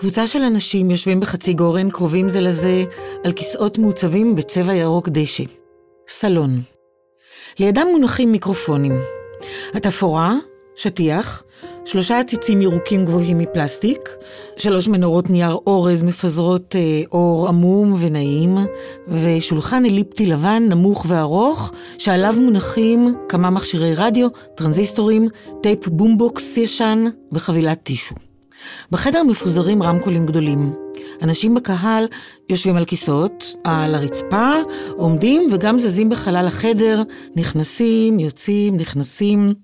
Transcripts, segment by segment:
קבוצה של אנשים יושבים בחצי גורן, קרובים זה לזה, על כיסאות מעוצבים בצבע ירוק דשא. סלון. לידם מונחים מיקרופונים. התפאורה, שטיח, שלושה עציצים ירוקים גבוהים מפלסטיק, שלוש מנורות נייר אורז מפזרות אה, אור עמום ונעים, ושולחן אליפטי לבן נמוך וארוך, שעליו מונחים כמה מכשירי רדיו, טרנזיסטורים, טייפ בומבוקס ישן וחבילת טישו. בחדר מפוזרים רמקולים גדולים. אנשים בקהל יושבים על כיסאות, על הרצפה, עומדים וגם זזים בחלל החדר, נכנסים, יוצאים, נכנסים,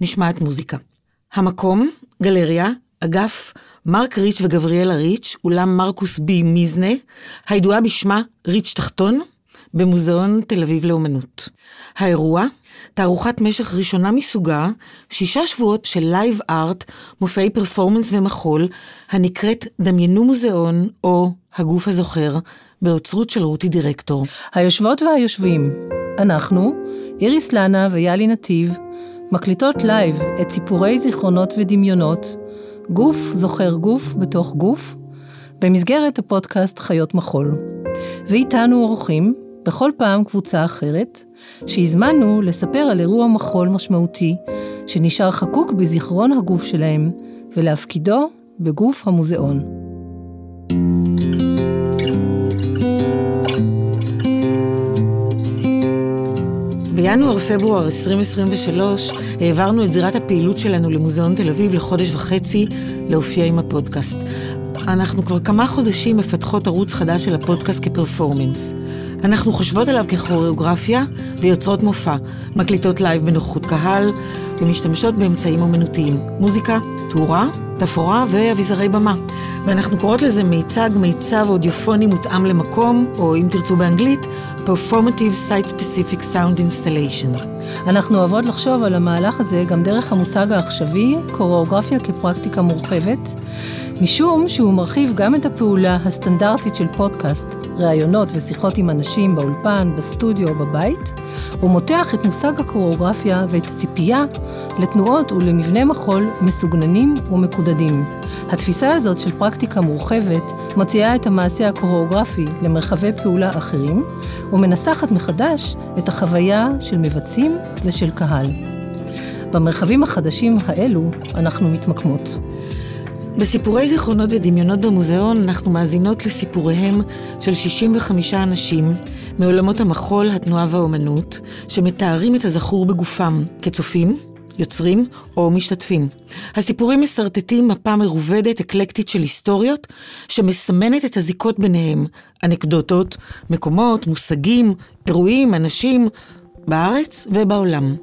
נשמעת מוזיקה. המקום, גלריה, אגף מרק ריץ' וגבריאלה ריץ', אולם מרקוס בי מיזנה, הידועה בשמה ריץ' תחתון, במוזיאון תל אביב לאומנות. האירוע, תערוכת משך ראשונה מסוגה, שישה שבועות של live art, מופעי פרפורמנס ומחול, הנקראת דמיינו מוזיאון, או הגוף הזוכר, באוצרות של רותי דירקטור. היושבות והיושבים, אנחנו, איריס לנה ויאלי נתיב, מקליטות live את סיפורי זיכרונות ודמיונות, גוף זוכר גוף בתוך גוף, במסגרת הפודקאסט חיות מחול. ואיתנו אורחים, בכל פעם קבוצה אחרת, שהזמנו לספר על אירוע מחול משמעותי, שנשאר חקוק בזיכרון הגוף שלהם, ולהפקידו בגוף המוזיאון. בינואר-פברואר 2023 העברנו את זירת הפעילות שלנו למוזיאון תל אביב לחודש וחצי להופיע עם הפודקאסט. אנחנו כבר כמה חודשים מפתחות ערוץ חדש של הפודקאסט כפרפורמנס. אנחנו חושבות עליו ככוריאוגרפיה ויוצרות מופע, מקליטות live בנוכחות קהל ומשתמשות באמצעים אומנותיים, מוזיקה, תאורה, תפאורה ואביזרי במה. ואנחנו קוראות לזה מיצג, מיצב אודיופוני מותאם למקום, או אם תרצו באנגלית, Performative Site Specific Sound Installation. אנחנו אוהבות לחשוב על המהלך הזה גם דרך המושג העכשווי, קוריאוגרפיה כפרקטיקה מורחבת, משום שהוא מרחיב גם את הפעולה הסטנדרטית של פודקאסט, ראיונות ושיחות עם אנשים באולפן, בסטודיו או בבית, ומותח את מושג הקוריאוגרפיה ואת הציפייה לתנועות ולמבנה מחול מסוגננים ומקודדים. התפיסה הזאת של פרקטיקה מורחבת מציעה את המעשה הקוריאוגרפי למרחבי פעולה אחרים, ומנסחת מחדש את החוויה של מבצעים ושל קהל. במרחבים החדשים האלו אנחנו מתמקמות. בסיפורי זיכרונות ודמיונות במוזיאון אנחנו מאזינות לסיפוריהם של 65 אנשים מעולמות המחול, התנועה והאומנות, שמתארים את הזכור בגופם כצופים, יוצרים או משתתפים. הסיפורים מסרטטים מפה מרובדת, אקלקטית של היסטוריות, שמסמנת את הזיקות ביניהם, אנקדוטות, מקומות, מושגים, אירועים, אנשים, בארץ ובעולם.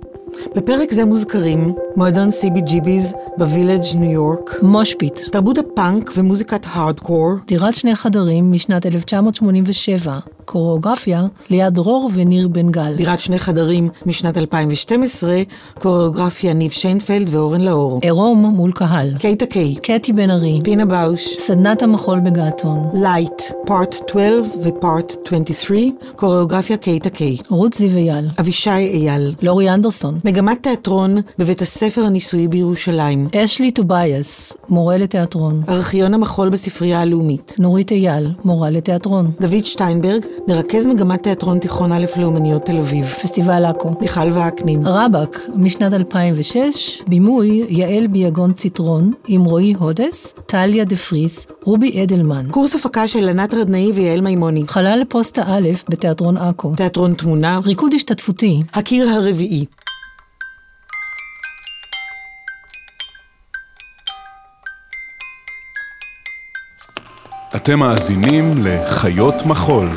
בפרק זה מוזכרים מועדון CBGB's בווילג' ניו יורק, mosh pit, תרבות הפאנק ומוזיקת הארדקור, דירת שני חדרים משנת 1987, קוריאוגרפיה ליאת דרור וניר בן גל. דירת שני חדרים משנת 2012, קוריאוגרפיה ניב שיינפלד ואורן לאור. עירום מול קהל. קיי טקיי. קטי בן ארי. פינה באוש. סדנת המחול בגעתון. Light, Part 12 ו Part 23, קוריאוגרפיה קיי טקיי. רות זיו אייל. אבישי אייל. לורי אנדרסון. מגמת תיאטרון בבית הספר הניסויי בירושלים. אשלי טובייס, מורה לתיאטרון. ארכיון המחול בספרייה הלאומית. נורית אייל, מורה לתיאטרון. דוד שטיינברג, מרכז מגמת תיאטרון תיכון א' לאומנויות תל אביב. פסטיבל עכו. מיכל וקנין. רבאק, משנת 2006, בימוי יעל ביאגון ציטרון, עם רועי הודס, טליה דה פריס, רובי אדלמן. קורס הפקה של ענת רדנאי ויעל מימוני. חלל פוסטה א' בתיאטרון עכו. תיאטרון תמונה. ריקוד השתתפותי. הקיר הרביעי. אתם מאזינים לחיות מחול,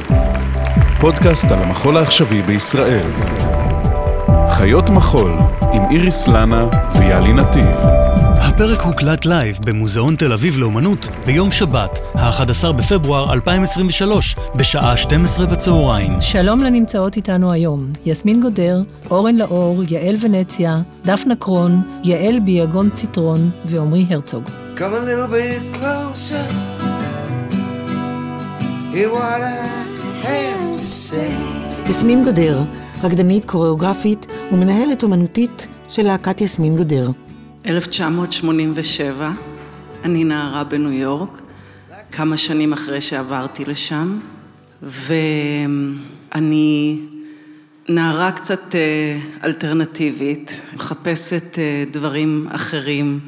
פודקאסט על המחול העכשווי בישראל. חיות מחול עם איריס לנה ויאלי נתיב. הפרק הוקלט live במוזיאון תל אביב לאומנות ביום שבת, ה-11 בפברואר 2023, בשעה 12 בצהריים. שלום לנמצאות איתנו היום, יסמין גודר, אורן לאור, יעל ונציה, דפנה קרון, יעל ביאגון ציטרון ועמרי הרצוג. Come a little bit closer. יסמין גודר, רקדנית, קוריאוגרפית ומנהלת אומנותית של להקת יסמין גודר. 1987, אני נערה בניו יורק, כמה שנים אחרי שעברתי לשם, ואני נערה קצת אה, אלטרנטיבית, מחפשת אה, דברים אחרים,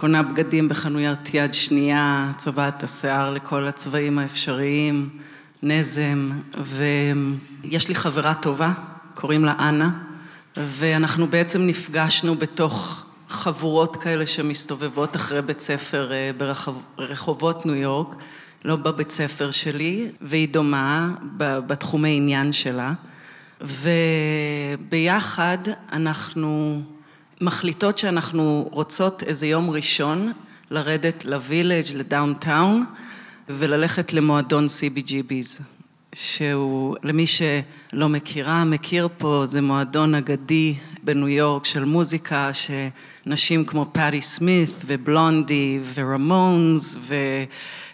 קונה בגדים בחנויות יד שנייה, צובעת את השיער לכל הצבעים האפשריים, נזם, ויש לי חברה טובה, קוראים לה אנה, ואנחנו בעצם נפגשנו בתוך חבורות כאלה שמסתובבות אחרי בית ספר אה, ברחובות ניו יורק, לא בבית ספר שלי, והיא דומה בתחומי עניין שלה. וביחד אנחנו מחליטות שאנחנו רוצות איזה יום ראשון לרדת לווילג', ל downtown, וללכת למועדון CBGB's, שהוא, למי שלא מכירה, מכיר פה, זה מועדון אגדי בניו יורק של מוזיקה, שנשים כמו פאטי סמית ובלונדי ורמונס ו...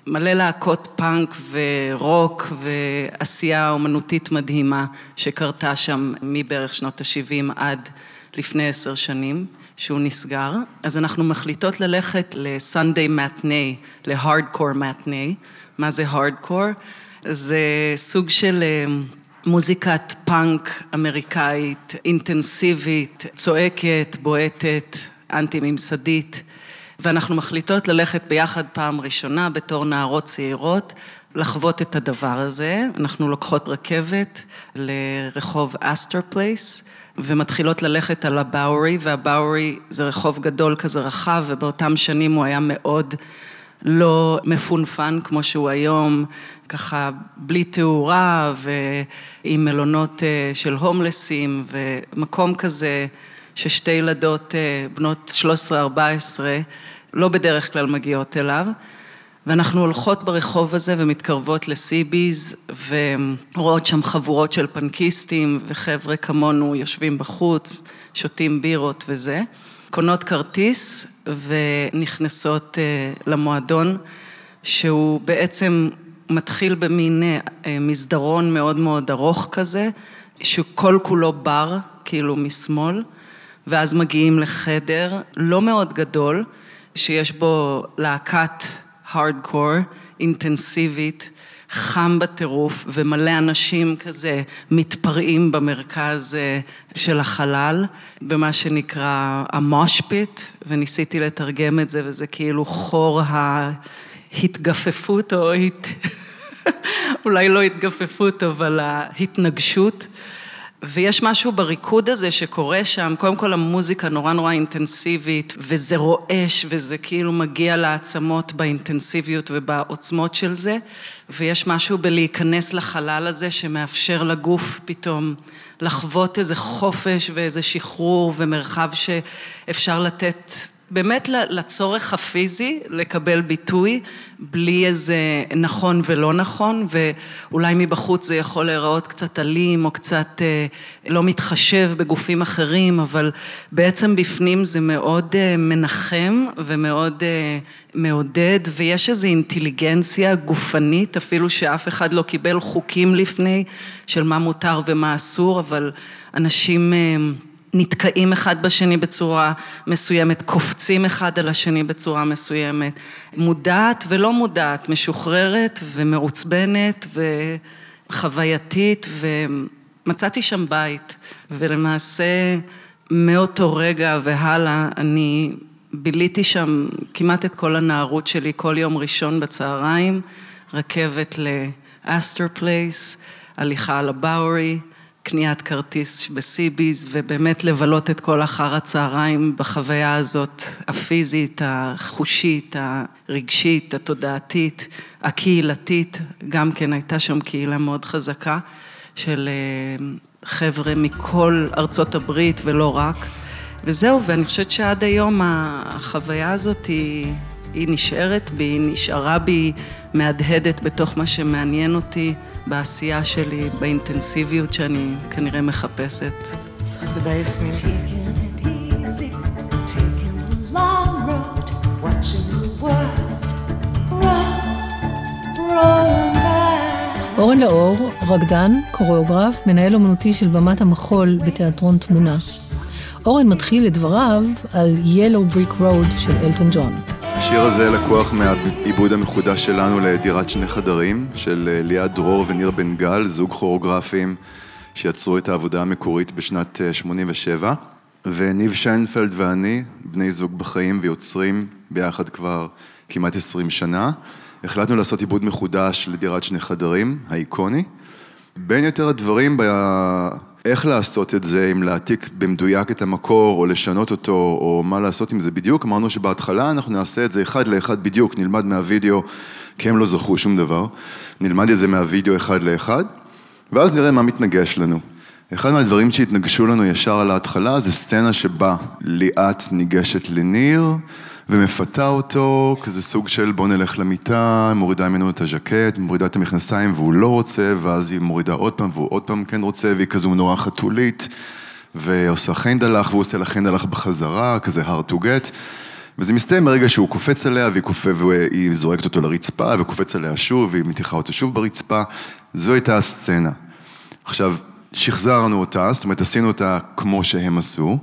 מלא להקות פאנק ורוק ועשייה אומנותית מדהימה שקרתה שם מבערך שנות ה-70 עד לפני עשר שנים, שהוא נסגר. אז אנחנו מחליטות ללכת לסנדיי מתני, להארדקור מתני. מה זה הארדקור? זה סוג של אה, מוזיקת פאנק אמריקאית, אינטנסיבית, צועקת, בועטת, אנטי-ממסדית. ואנחנו מחליטות ללכת ביחד פעם ראשונה בתור נערות צעירות, לחוות את הדבר הזה. אנחנו לוקחות רכבת לרחוב אסטר פלייס, ומתחילות ללכת על הבאורי, והבאורי זה רחוב גדול כזה רחב, ובאותם שנים הוא היה מאוד לא מפונפן כמו שהוא היום, ככה בלי תאורה ועם מלונות אה, של הומלסים, ומקום כזה ששתי ילדות אה, בנות 13-14 לא בדרך כלל מגיעות אליו. ואנחנו הולכות ברחוב הזה ומתקרבות לסיביז ורואות שם חבורות של פנקיסטים וחבר'ה כמונו יושבים בחוץ, שותים בירות וזה. קונות כרטיס ונכנסות אה, למועדון שהוא בעצם מתחיל במין אה, מסדרון מאוד מאוד ארוך כזה, שכל כולו בר, כאילו משמאל. ואז מגיעים לחדר לא מאוד גדול, שיש בו להקת הארדקור אינטנסיבית, חם בטירוף ומלא אנשים כזה מתפרעים במרכז אה, של החלל, במה שנקרא המושפיט, וניסיתי לתרגם את זה וזה כאילו חור ההתגפפות או הת... אולי לא התגפפות אבל ההתנגשות. ויש משהו בריקוד הזה שקורה שם, קודם כל המוזיקה נורא נורא אינטנסיבית, וזה רועש, וזה כאילו מגיע לעצמות באינטנסיביות ובעוצמות של זה, ויש משהו בלהיכנס לחלל הזה שמאפשר לגוף פתאום לחוות איזה חופש ואיזה שחרור ומרחב שאפשר לתת באמת לצורך הפיזי לקבל ביטוי בלי איזה נכון ולא נכון ואולי מבחוץ זה יכול להיראות קצת אלים או קצת אה, לא מתחשב בגופים אחרים אבל בעצם בפנים זה מאוד אה, מנחם ומאוד אה, מעודד ויש איזו אינטליגנציה גופנית אפילו שאף אחד לא קיבל חוקים לפני של מה מותר ומה אסור אבל אנשים נתקעים אחד בשני בצורה מסוימת, קופצים אחד על השני בצורה מסוימת, מודעת ולא מודעת, משוחררת ומעוצבנת וחווייתית ומצאתי שם בית. ולמעשה מאותו רגע והלאה אני ביליתי שם כמעט את כל הנערות שלי כל יום ראשון בצהריים, רכבת לאסטר פלייס, הליכה על הבאורי קניית כרטיס ב CB's ובאמת לבלות את כל אחר הצהריים בחוויה הזאת, הפיזית, החושית, הרגשית, התודעתית, הקהילתית, גם כן הייתה שם קהילה מאוד חזקה של אה, חבר'ה מכל ארצות הברית ולא רק, וזהו, ואני חושבת שעד היום החוויה הזאת היא... היא נשארת בי, היא נשארה בי מהדהדת בתוך מה שמעניין אותי בעשייה שלי, באינטנסיביות שאני כנראה מחפשת. תודה יסמין. אורן לאור, רקדן, קוריאוגרף, מנהל אומנותי של במת המחול בתיאטרון תמונה. אורן מתחיל את דבריו על Yellow Brick Road של אלטון ג'ון. השיר הזה לקוח מהעיבוד המחודש שלנו לדירת שני חדרים, של אה, ליעד דרור וניר בן גל, זוג כוריאוגרפים שיצרו את העבודה המקורית בשנת 87, אה, וניב שיינפלד ואני, בני זוג בחיים ויוצרים ביחד כבר כמעט 20 שנה, החלטנו לעשות עיבוד מחודש לדירת שני חדרים, האיקוני. בין יתר הדברים, איך לעשות את זה, אם להעתיק במדויק את המקור, או לשנות אותו, או מה לעשות עם זה בדיוק, אמרנו שבהתחלה אנחנו נעשה את זה אחד לאחד בדיוק, נלמד מהווידאו, כי הם לא זכרו שום דבר, נלמד את זה מהווידאו אחד לאחד, ואז נראה מה מתנגש לנו. אחד מהדברים שהתנגשו לנו ישר על ההתחלה זה סצנה שבה ליאת ניגשת לניר, ומפתה אותו, כזה סוג של בוא נלך למיטה, מורידה ממנו את הז'קט, מורידה את המכנסיים והוא לא רוצה, ואז היא מורידה עוד פעם והוא עוד פעם כן רוצה, והיא כזו נורא חתולית, ועושה חיינדלח והוא עושה לה חיינדלח בחזרה, כזה hard to get. וזה מסתיים ברגע שהוא קופץ עליה והיא, קופ... והיא זורקת אותו לרצפה וקופץ עליה שוב והיא מתיחה אותו שוב ברצפה, זו הייתה הסצנה. עכשיו, שחזרנו אותה, זאת אומרת עשינו אותה כמו שהם עשו,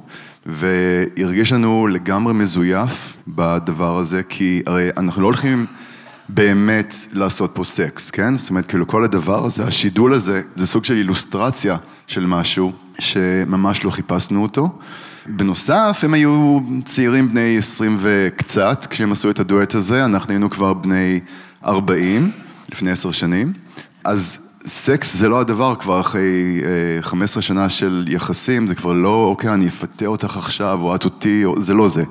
והרגיש לנו לגמרי מזויף בדבר הזה, כי הרי אנחנו לא הולכים באמת לעשות פה סקס, כן? זאת אומרת, כאילו כל הדבר הזה, השידול הזה, זה סוג של אילוסטרציה של משהו שממש לא חיפשנו אותו. בנוסף, הם היו צעירים בני עשרים וקצת כשהם עשו את הדואט הזה, אנחנו היינו כבר בני ארבעים, לפני עשר שנים. אז סקס זה לא הדבר כבר אחרי 15 אה, שנה של יחסים, זה כבר לא, אוקיי, אני אפתה אותך עכשיו, או את אותי, או, זה לא זה.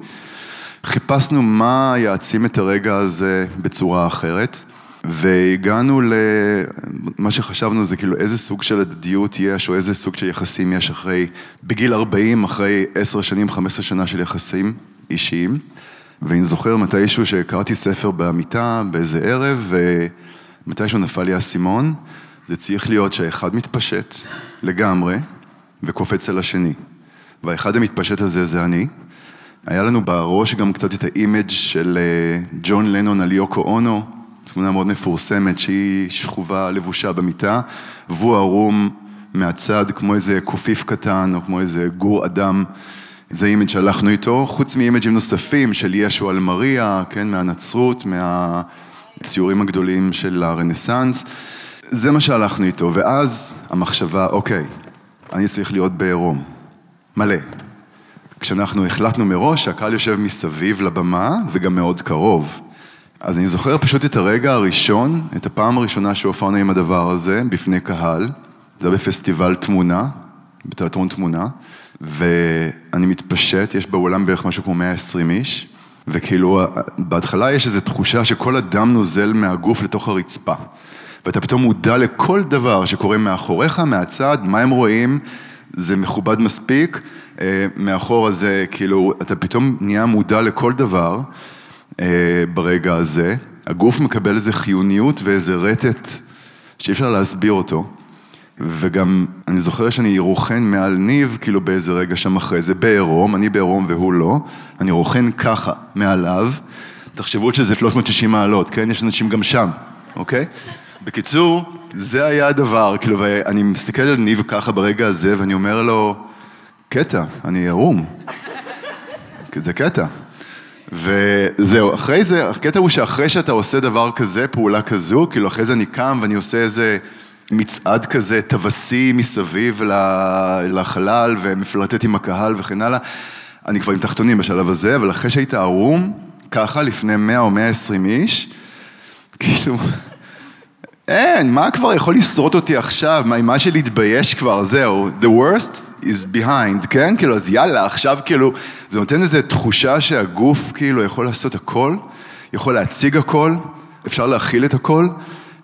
חיפשנו מה יעצים את הרגע הזה בצורה אחרת, והגענו למה שחשבנו זה כאילו איזה סוג של הדדיות יש, או איזה סוג של יחסים יש אחרי, בגיל 40, אחרי 10 שנים, 15 שנה של יחסים אישיים. ואני זוכר מתישהו שקראתי ספר במיטה באיזה ערב, ומתישהו נפל לי האסימון. זה צריך להיות שהאחד מתפשט לגמרי וקופץ על השני. והאחד המתפשט הזה זה אני. היה לנו בראש גם קצת את ה image של אה, ג'ון לנון על יוקו אונו, תמונה מאוד מפורסמת שהיא שכובה לבושה במיטה, והוא ערום מהצד כמו איזה קופיף קטן או כמו איזה גור אדם. זה image שהלכנו איתו, חוץ מאימג'ים נוספים של ישו על מריה, כן, מהנצרות, מהציורים הגדולים של הרנסאנס. זה מה שהלכנו איתו, ואז המחשבה, אוקיי, אני צריך להיות בעירום, מלא. כשאנחנו החלטנו מראש שהקהל יושב מסביב לבמה וגם מאוד קרוב. אז אני זוכר פשוט את הרגע הראשון, את הפעם הראשונה שהופענו עם הדבר הזה בפני קהל, זה היה בפסטיבל תמונה, בתיאטרון תמונה, ואני מתפשט, יש באולם בערך משהו כמו 120 איש, וכאילו בהתחלה יש איזו תחושה שכל הדם נוזל מהגוף לתוך הרצפה. ואתה פתאום מודע לכל דבר שקורה מאחוריך, מהצד, מה הם רואים, זה מכובד מספיק, אה, מאחור הזה, כאילו, אתה פתאום נהיה מודע לכל דבר אה, ברגע הזה, הגוף מקבל איזה חיוניות ואיזה רטט שאי אפשר להסביר אותו. וגם, אני זוכר שאני רוכן מעל ניב, כאילו באיזה רגע שם אחרי זה, בעירום, אני בעירום והוא לא, אני רוכן ככה מעליו, תחשבו שזה 360 מעלות, כן? יש אנשים גם שם, אוקיי? בקיצור, זה היה הדבר, כאילו, ואני מסתכל על ניב ככה ברגע הזה, ואני אומר לו, קטע, אני ערום. זה קטע. וזהו, אחרי זה, הקטע הוא שאחרי שאתה עושה דבר כזה, פעולה כזו, כאילו אחרי זה אני קם ואני עושה איזה מצעד כזה, טווסי מסביב לחלל ומפלרטט עם הקהל וכן הלאה, אני כבר עם תחתונים בשלב הזה, אבל אחרי שהיית ערום, ככה, לפני 100 או 120 איש, כאילו... אין, מה כבר יכול לשרוט אותי עכשיו? מה, מה שלהתבייש כבר, זהו, the worst is behind, כן? כאילו, אז יאללה, עכשיו כאילו, זה נותן איזו תחושה שהגוף כאילו יכול לעשות הכל, יכול להציג הכל, אפשר להכיל את הכל.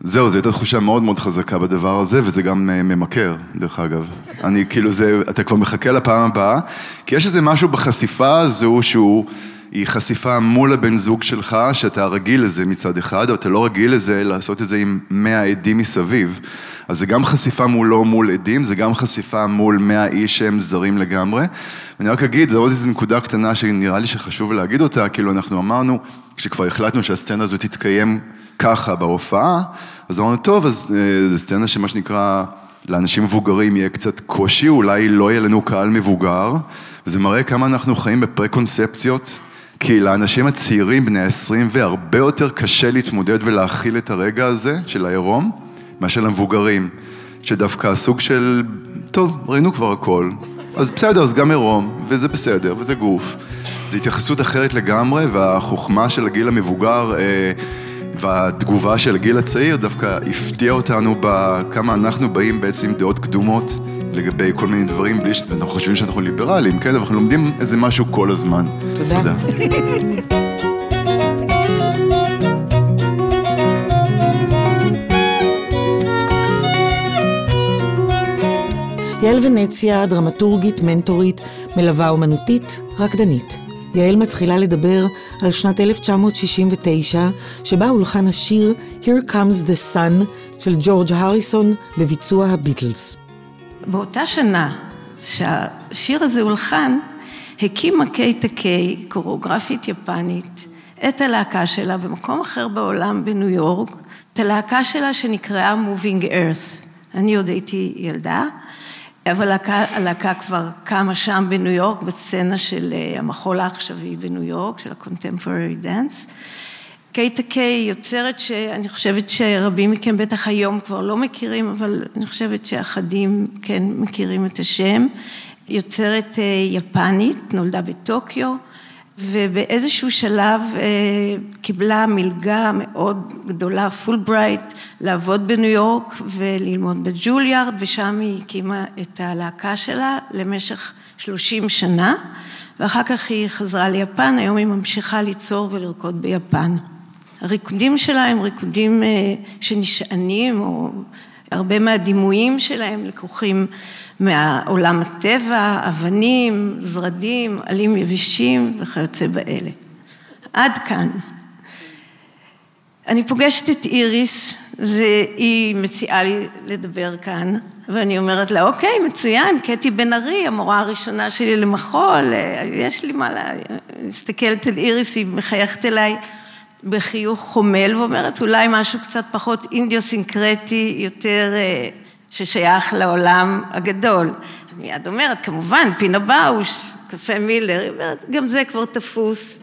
זהו, זו הייתה תחושה מאוד מאוד חזקה בדבר הזה, וזה גם uh, ממכר, דרך אגב. אני כאילו, זה, אתה כבר מחכה לפעם הבאה, כי יש איזה משהו בחשיפה הזו שהוא... היא חשיפה מול הבן זוג שלך, שאתה רגיל לזה מצד אחד, אבל אתה לא רגיל לזה לעשות את זה עם מאה עדים מסביב. אז זה גם חשיפה מולו מול עדים, זה גם חשיפה מול מאה איש שהם זרים לגמרי. ואני רק אגיד, זו עוד איזו נקודה קטנה שנראה לי שחשוב להגיד אותה, כאילו אנחנו אמרנו, כשכבר החלטנו שהסצנה הזאת תתקיים ככה בהופעה, אז אמרנו, טוב, אז אה, זו סצנה שמה שנקרא, לאנשים מבוגרים יהיה קצת קושי, אולי לא יהיה לנו קהל מבוגר, וזה מראה כמה אנחנו חיים בפרה-קונספציות. כי לאנשים הצעירים, בני ה-20, והרבה יותר קשה להתמודד ולהכיל את הרגע הזה של העירום, מאשר למבוגרים, שדווקא הסוג של, טוב, ראינו כבר הכל, אז בסדר, אז גם עירום, וזה בסדר, וזה גוף. זו התייחסות אחרת לגמרי, והחוכמה של הגיל המבוגר אה, והתגובה של הגיל הצעיר דווקא הפתיע אותנו בכמה אנחנו באים בעצם עם דעות קדומות לגבי כל מיני דברים, בלי שאנחנו חושבים שאנחנו ליברליים, כן? אבל אנחנו לומדים איזה משהו כל הזמן. תודה. תודה. יעל ונציה, דרמטורגית, מנטורית, מלווה אומנותית, רקדנית. יעל מתחילה לדבר על שנת 1969, שבה הולחן השיר Here Comes the Sun של ג'ורג' הריסון בביצוע הביטלס. באותה שנה שהשיר הזה הולחן, הקימה קיי, קוריאוגרפית יפנית, את הלהקה שלה במקום אחר בעולם, בניו יורק, את הלהקה שלה שנקראה Moving Earth. אני עוד הייתי ילדה, אבל הלהקה, הלהקה כבר קמה שם בניו יורק, בסצנה של אה, המחול העכשווי בניו יורק, של ה-contemporary dance. קיי טקיי יוצרת שאני חושבת שרבים מכם בטח היום כבר לא מכירים, אבל אני חושבת שאחדים כן מכירים את השם. יוצרת אה, יפנית, נולדה בטוקיו, ובאיזשהו שלב אה, קיבלה מלגה מאוד גדולה, פולברייט, לעבוד בניו יורק וללמוד בג'וליארד, ושם היא הקימה את הלהקה שלה למשך 30 שנה, ואחר כך היא חזרה ליפן, היום היא ממשיכה ליצור ולרקוד ביפן. הריקודים שלה הם ריקודים אה, שנשענים, או הרבה מהדימויים שלהם לקוחים מעולם הטבע, אבנים, זרדים, עלים יבשים וכיוצא באלה. עד כאן. אני פוגשת את איריס והיא מציעה לי לדבר כאן ואני אומרת לה, אוקיי, מצוין, קטי בן ארי, המורה הראשונה שלי למחול, יש לי מה לה... מסתכלת על איריס, היא מחייכת אליי בחיוך חומל ואומרת, אולי משהו קצת פחות אינדיוסינקרטי, יותר ששייך לעולם הגדול. מיד אומרת, כמובן, פינה באוש, קפה מילר, היא אומרת, גם זה כבר תפוס.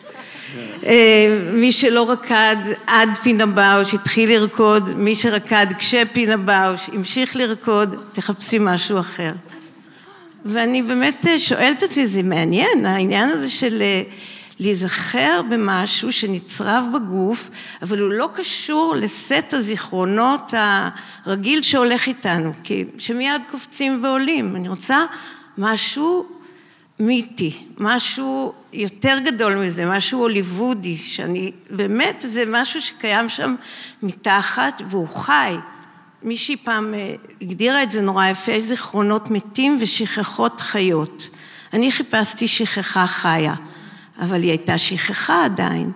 מי שלא רקד עד פינה באוש, התחיל לרקוד, מי שרקד כשפינה באוש, המשיך לרקוד, תחפשי משהו אחר. ואני באמת שואלת את עצמי, זה מעניין, העניין הזה של להיזכר במשהו שנצרב בגוף, אבל הוא לא קשור לסט הזיכרונות הרגיל שהולך איתנו, כי שמיד קופצים ועולים. אני רוצה משהו מיתי, משהו יותר גדול מזה, משהו הוליוודי, שאני, באמת זה משהו שקיים שם מתחת והוא חי. מישהי פעם הגדירה את זה נורא יפה, יש זיכרונות מתים ושכחות חיות. אני חיפשתי שכחה חיה. אבל היא הייתה שכחה עדיין.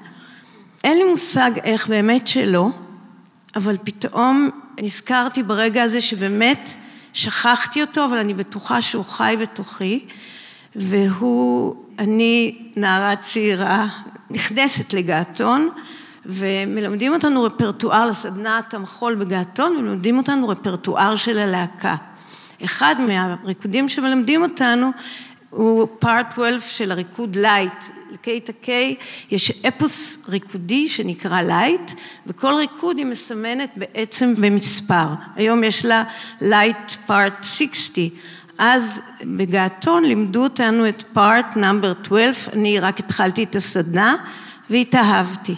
אין לי מושג איך באמת שלא, אבל פתאום נזכרתי ברגע הזה שבאמת שכחתי אותו, אבל אני בטוחה שהוא חי בתוכי, והוא, אני נערה צעירה, נכנסת לגעתון, ומלמדים אותנו רפרטואר לסדנת המחול בגעתון, ומלמדים אותנו רפרטואר של הלהקה. אחד מהריקודים שמלמדים אותנו הוא Part 12 של הריקוד Light, לקיי טקיי יש אפוס ריקודי שנקרא Light, וכל ריקוד היא מסמנת בעצם במספר. היום יש לה Light Part 60, אז בגעתון לימדו אותנו את Part number 12, אני רק התחלתי את הסדנה והתאהבתי.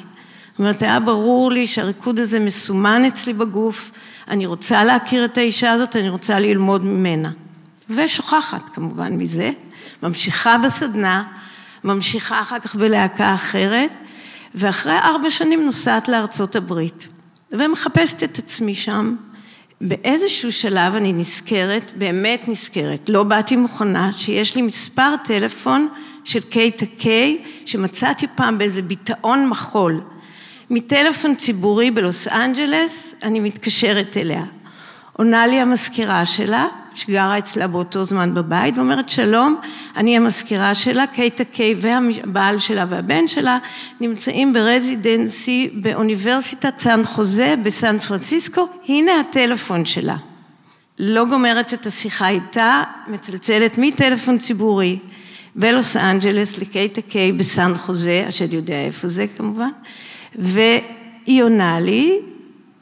זאת אומרת, היה ברור לי שהריקוד הזה מסומן אצלי בגוף, אני רוצה להכיר את האישה הזאת, אני רוצה ללמוד ממנה. ושוכחת כמובן מזה, ממשיכה בסדנה, ממשיכה אחר כך בלהקה אחרת, ואחרי ארבע שנים נוסעת לארצות הברית, ומחפשת את עצמי שם. באיזשהו שלב אני נזכרת, באמת נזכרת, לא באתי מוכנה, שיש לי מספר טלפון של קייטה קיי, שמצאתי פעם באיזה ביטאון מחול. מטלפון ציבורי בלוס אנג'לס, אני מתקשרת אליה. עונה לי המזכירה שלה, שגרה אצלה באותו זמן בבית, ואומרת שלום, אני המזכירה שלה, קייטה קיי והבעל שלה והבן שלה נמצאים ברזידנסי באוניברסיטת סן חוזה בסן פרנסיסקו, הנה הטלפון שלה. לא גומרת את השיחה איתה, מצלצלת מטלפון ציבורי בלוס אנג'לס לקייטה קיי בסן חוזה, השד יודע איפה זה כמובן, והיא עונה לי,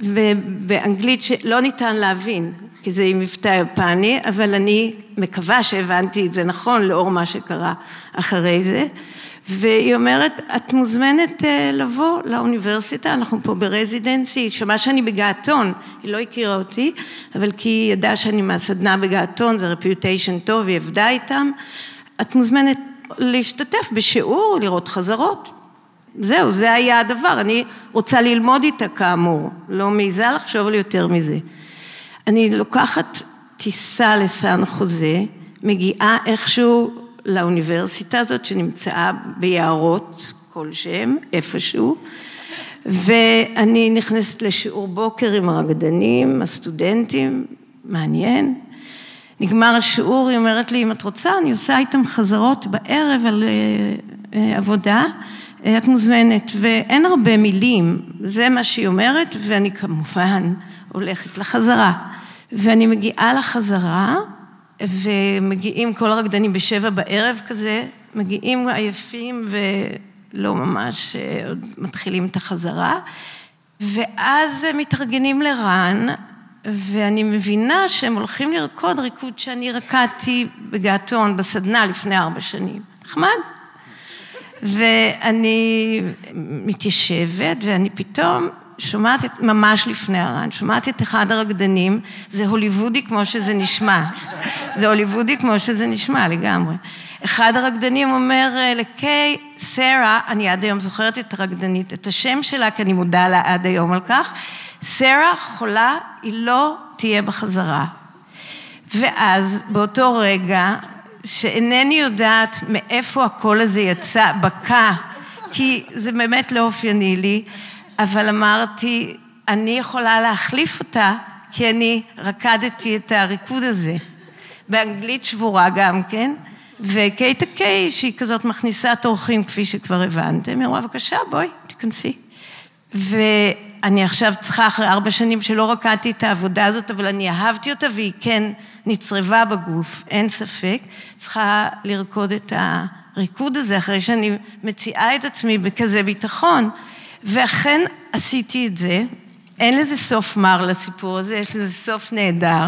ובאנגלית שלא ניתן להבין, כי זה עם מבטא יפני, אבל אני מקווה שהבנתי את זה נכון לאור מה שקרה אחרי זה. והיא אומרת, את מוזמנת אה, לבוא לאוניברסיטה, אנחנו פה ברזידנסי, היא שמעה שאני בגעתון, היא לא הכירה אותי, אבל כי היא ידעה שאני מהסדנה בגעתון, זה רפיוטיישן טוב, היא עבדה איתם, את מוזמנת להשתתף בשיעור, לראות חזרות. זהו, זה היה הדבר, אני רוצה ללמוד איתה כאמור, לא מעיזה לחשוב על יותר מזה. אני לוקחת טיסה לסן חוזה, מגיעה איכשהו לאוניברסיטה הזאת שנמצאה ביערות כלשהם, איפשהו, ואני נכנסת לשיעור בוקר עם הרקדנים, הסטודנטים, מעניין. נגמר השיעור, היא אומרת לי, אם את רוצה, אני עושה איתם חזרות בערב על אה, אה, עבודה, אה, את מוזמנת, ואין הרבה מילים, זה מה שהיא אומרת, ואני כמובן הולכת לחזרה. ואני מגיעה לחזרה, ומגיעים כל הרקדנים בשבע בערב כזה, מגיעים עייפים ולא ממש עוד מתחילים את החזרה, ואז מתארגנים לרן, ואני מבינה שהם הולכים לרקוד ריקוד שאני רקדתי בגעתון, בסדנה לפני ארבע שנים. נחמד? ואני מתיישבת, ואני פתאום שומעת את, ממש לפני הר"ן, שומעת את אחד הרקדנים, זה הוליוודי כמו שזה נשמע. זה הוליוודי כמו שזה נשמע לגמרי. אחד הרקדנים אומר אה, לקיי, סרה, אני עד היום זוכרת את הרקדנית, את השם שלה, כי אני מודה לה עד היום על כך, סרה חולה, היא לא תהיה בחזרה. ואז באותו רגע, שאינני יודעת מאיפה הקול הזה יצא, בקע, כי זה באמת לא אופייני לי, אבל אמרתי, אני יכולה להחליף אותה, כי אני רקדתי את הריקוד הזה. באנגלית שבורה גם כן, וקייטה קיי, שהיא כזאת מכניסת אורחים, כפי שכבר הבנתם, היא אמרה, בבקשה, בואי, תיכנסי. ואני עכשיו צריכה, אחרי ארבע שנים שלא רקדתי את העבודה הזאת, אבל אני אהבתי אותה והיא כן נצרבה בגוף, אין ספק, צריכה לרקוד את הריקוד הזה, אחרי שאני מציעה את עצמי בכזה ביטחון. ואכן עשיתי את זה, אין לזה סוף מר לסיפור הזה, יש לזה סוף נהדר.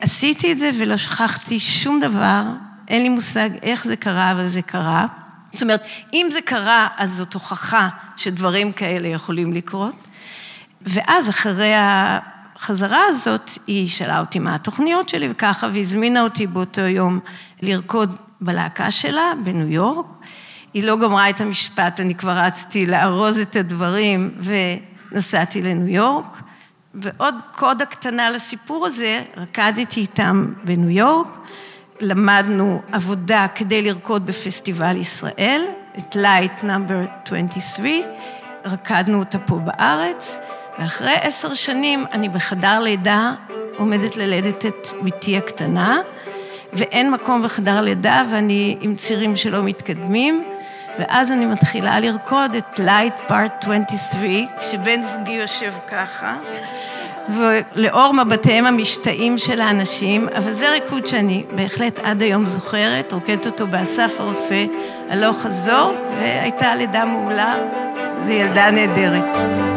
עשיתי את זה ולא שכחתי שום דבר, אין לי מושג איך זה קרה, אבל זה קרה. זאת אומרת, אם זה קרה, אז זאת הוכחה שדברים כאלה יכולים לקרות. ואז אחרי החזרה הזאת, היא שאלה אותי מה התוכניות שלי וככה, והזמינה אותי באותו יום לרקוד בלהקה שלה בניו יורק. היא לא גמרה את המשפט, אני כבר רצתי לארוז את הדברים ונסעתי לניו יורק. ועוד קודה קטנה לסיפור הזה, רקדתי איתם בניו יורק, למדנו עבודה כדי לרקוד בפסטיבל ישראל, את Light number 23, רקדנו אותה פה בארץ, ואחרי עשר שנים אני בחדר לידה עומדת ללדת את בתי הקטנה, ואין מקום בחדר לידה ואני עם צירים שלא מתקדמים, ואז אני מתחילה לרקוד את Light Part 23, כשבן זוגי יושב ככה, ולאור מבטיהם המשתאים של האנשים, אבל זה ריקוד שאני בהחלט עד היום זוכרת, רוקדת אותו באסף הרופא, הלוך חזור, והייתה לידה מעולה וילדה נהדרת.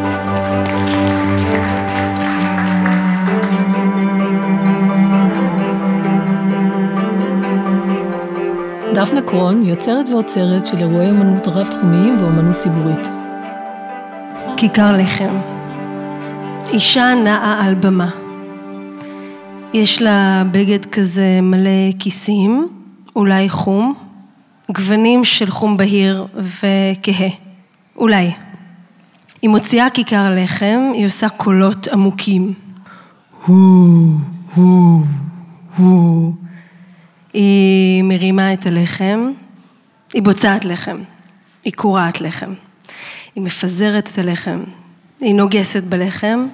דפנה קרון יוצרת ועוצרת של אירועי אמנות רב-תחומיים ואמנות ציבורית. כיכר לחם. אישה נעה על במה. יש לה בגד כזה מלא כיסים, אולי חום, גוונים של חום בהיר וכהה, אולי. היא מוציאה כיכר לחם, היא עושה קולות עמוקים. הו, הו, הו. היא מרימה את הלחם, היא בוצעת לחם, היא קורעת לחם, היא מפזרת את הלחם, היא נוגסת בלחם,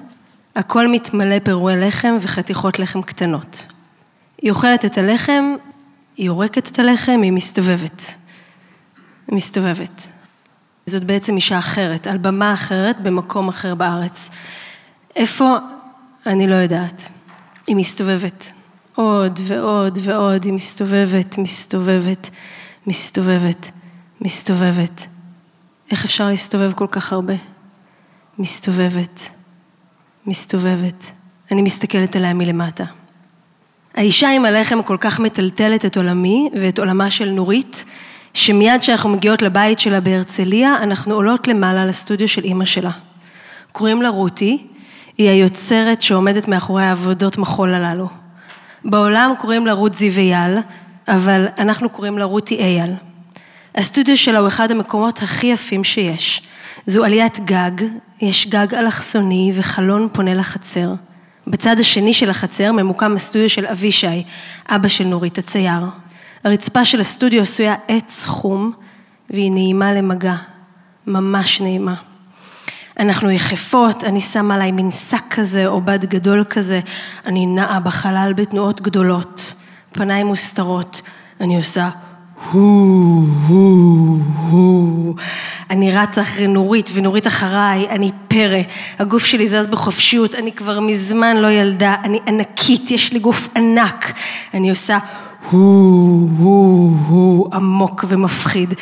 הכל מתמלא פירועי לחם וחתיכות לחם קטנות. היא אוכלת את הלחם, היא יורקת את הלחם, היא מסתובבת. היא מסתובבת. זאת בעצם אישה אחרת, על במה אחרת, במקום אחר בארץ. איפה? אני לא יודעת. היא מסתובבת. עוד ועוד ועוד, היא מסתובבת, מסתובבת, מסתובבת, מסתובבת. איך אפשר להסתובב כל כך הרבה? מסתובבת, מסתובבת. אני מסתכלת עליה מלמטה. האישה עם הלחם כל כך מטלטלת את עולמי ואת עולמה של נורית, שמיד כשאנחנו מגיעות לבית שלה בהרצליה, אנחנו עולות למעלה לסטודיו של אימא שלה. קוראים לה רותי, היא היוצרת שעומדת מאחורי העבודות מחול הללו. בעולם קוראים לה רות זיו אייל, אבל אנחנו קוראים לה רותי אייל. הסטודיו שלה הוא אחד המקומות הכי יפים שיש. זו עליית גג, יש גג אלכסוני וחלון פונה לחצר. בצד השני של החצר ממוקם הסטודיו של אבישי, אבא של נורית הצייר. הרצפה של הסטודיו עשויה עץ חום, והיא נעימה למגע, ממש נעימה. אנחנו יחפות, אני שמה עליי מין שק כזה או בד גדול כזה, אני נעה בחלל בתנועות גדולות, פניים מוסתרות, אני עושה הו, הו, הו. אני רצה אחרי נורית ונורית אחריי, אני פרא, הגוף שלי זז בחופשיות, אני כבר מזמן לא ילדה, אני ענקית, יש לי גוף ענק, אני עושה הוא, הוא, הוא, עמוק ומפחיד.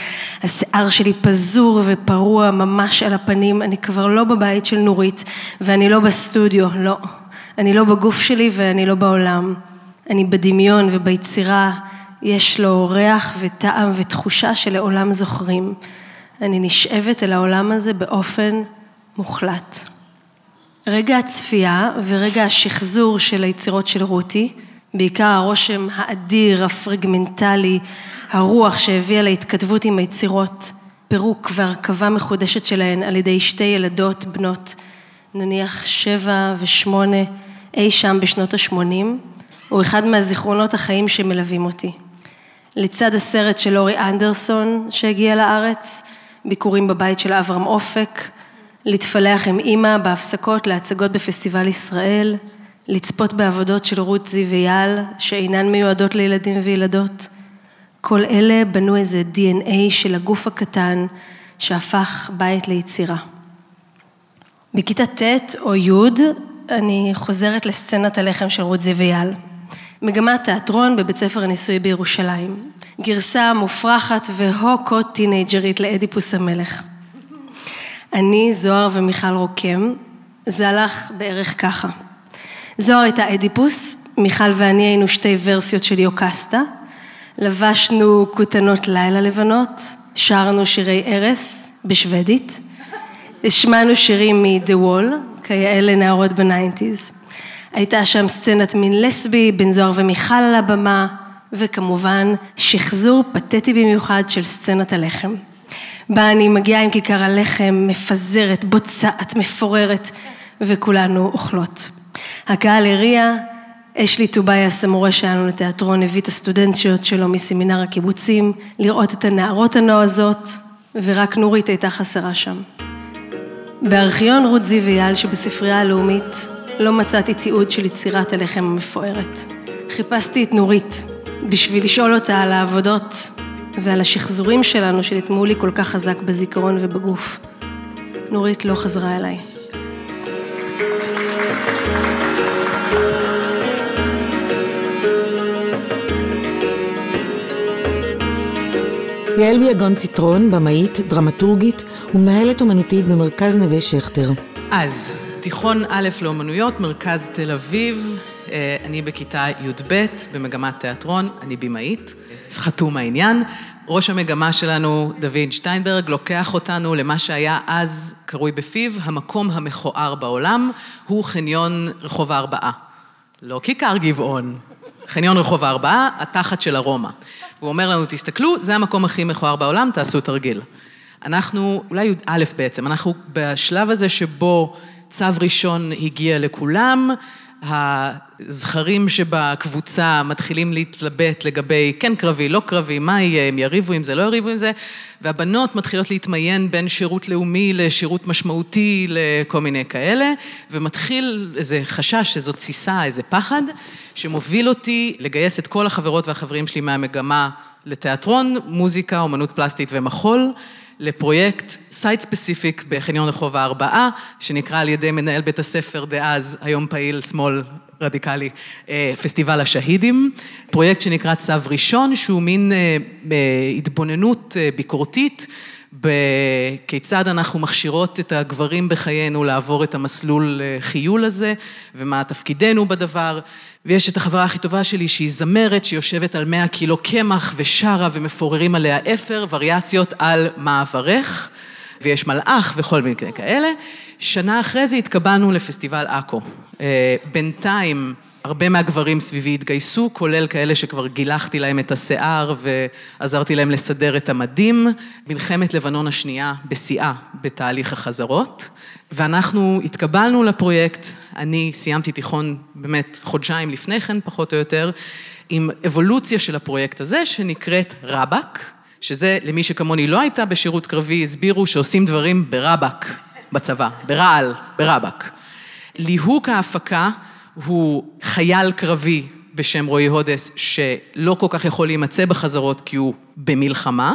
השיער שלי פזור ופרוע ממש על הפנים, אני כבר לא בבית של נורית ואני לא בסטודיו, לא. אני לא בגוף שלי ואני לא בעולם. אני בדמיון וביצירה, יש לו ריח וטעם ותחושה שלעולם זוכרים. אני נשאבת אל העולם הזה באופן מוחלט. רגע הצפייה ורגע השחזור של היצירות של רותי, בעיקר הרושם האדיר, הפרגמנטלי, הרוח שהביאה להתכתבות עם היצירות, פירוק והרכבה מחודשת שלהן על ידי שתי ילדות בנות, נניח שבע ושמונה, אי שם בשנות השמונים, הוא אחד מהזיכרונות החיים שמלווים אותי. לצד הסרט של אורי אנדרסון שהגיע לארץ, ביקורים בבית של אברהם אופק, להתפלח עם אימא בהפסקות להצגות בפסטיבל ישראל, לצפות בעבודות של רות זיו אייל שאינן מיועדות לילדים וילדות. כל אלה בנו איזה DNA של הגוף הקטן שהפך בית ליצירה. בכיתה ט' או י' אני חוזרת לסצנת הלחם של רות זיו. מגמת תיאטרון בבית ספר הניסוי בירושלים. גרסה מופרכת והוקו טינג'רית לאדיפוס המלך. אני, זוהר ומיכל רוקם, זה הלך בערך ככה. זוהר הייתה אדיפוס, מיכל ואני היינו שתי ורסיות של יוקסטה, לבשנו כותנות לילה לבנות, שרנו שירי ארס בשוודית, השמענו שירים מ-The Wall, כיאה לנערות בניינטיז. הייתה שם סצנת מין לסבי, בן זוהר ומיכל על הבמה, וכמובן שחזור פתטי במיוחד של סצנת הלחם. בה אני מגיעה עם כיכר הלחם, מפזרת, בוצעת, מפוררת, וכולנו אוכלות. הקהל הריע, אשלי טובייס, המורה שלנו לתיאטרון, הביא את הסטודנטיות שלו מסמינר הקיבוצים, לראות את הנערות הנועזות, ורק נורית הייתה חסרה שם. בארכיון רות זיו אייל שבספרייה הלאומית לא מצאתי תיעוד של יצירת הלחם המפוארת. חיפשתי את נורית בשביל לשאול אותה על העבודות ועל השחזורים שלנו שנטמעו לי כל כך חזק בזיכרון ובגוף. נורית לא חזרה אליי. יעל ביגון ציטרון, במאית, דרמטורגית ומנהלת אומנותית במרכז נווה שכטר. אז, תיכון א' לאומנויות, מרכז תל אביב, אה, אני בכיתה י"ב במגמת תיאטרון, אני במאית, חתום העניין. ראש המגמה שלנו, דוד שטיינברג, לוקח אותנו למה שהיה אז קרוי בפיו המקום המכוער בעולם, הוא חניון רחוב הארבעה. לא כיכר גבעון, חניון רחוב הארבעה, התחת של הרומא. והוא אומר לנו, תסתכלו, זה המקום הכי מכוער בעולם, תעשו תרגיל. אנחנו, אולי י"א בעצם, אנחנו בשלב הזה שבו צו ראשון הגיע לכולם, הזכרים שבקבוצה מתחילים להתלבט לגבי כן קרבי, לא קרבי, מה יהיה, הם יריבו עם זה, לא יריבו עם זה, והבנות מתחילות להתמיין בין שירות לאומי לשירות משמעותי לכל מיני כאלה, ומתחיל איזה חשש, איזו תסיסה, איזה פחד, שמוביל אותי לגייס את כל החברות והחברים שלי מהמגמה לתיאטרון, מוזיקה, אומנות פלסטית ומחול. לפרויקט site specific בחניון רחוב הארבעה, שנקרא על ידי מנהל בית הספר דאז, היום פעיל שמאל רדיקלי, אה, פסטיבל השהידים, פרויקט שנקרא צו ראשון, שהוא מין אה, התבוננות ביקורתית בכיצד אנחנו מכשירות את הגברים בחיינו לעבור את המסלול חיול הזה, ומה תפקידנו בדבר. ויש את החברה הכי טובה שלי שהיא זמרת, שיושבת על 100 קילו קמח ושרה ומפוררים עליה אפר, וריאציות על מה אברך, ויש מלאך וכל מיני כאלה. שנה אחרי זה התקבלנו לפסטיבל עכו. אה, בינתיים הרבה מהגברים סביבי התגייסו, כולל כאלה שכבר גילחתי להם את השיער ועזרתי להם לסדר את המדים. מלחמת לבנון השנייה בשיאה בתהליך החזרות. ואנחנו התקבלנו לפרויקט, אני סיימתי תיכון באמת חודשיים לפני כן, פחות או יותר, עם אבולוציה של הפרויקט הזה, שנקראת רבאק, שזה, למי שכמוני לא הייתה בשירות קרבי, הסבירו שעושים דברים ברבאק בצבא, ברעל, ברבאק. ליהוק ההפקה הוא חייל קרבי בשם רועי הודס, שלא כל כך יכול להימצא בחזרות כי הוא במלחמה.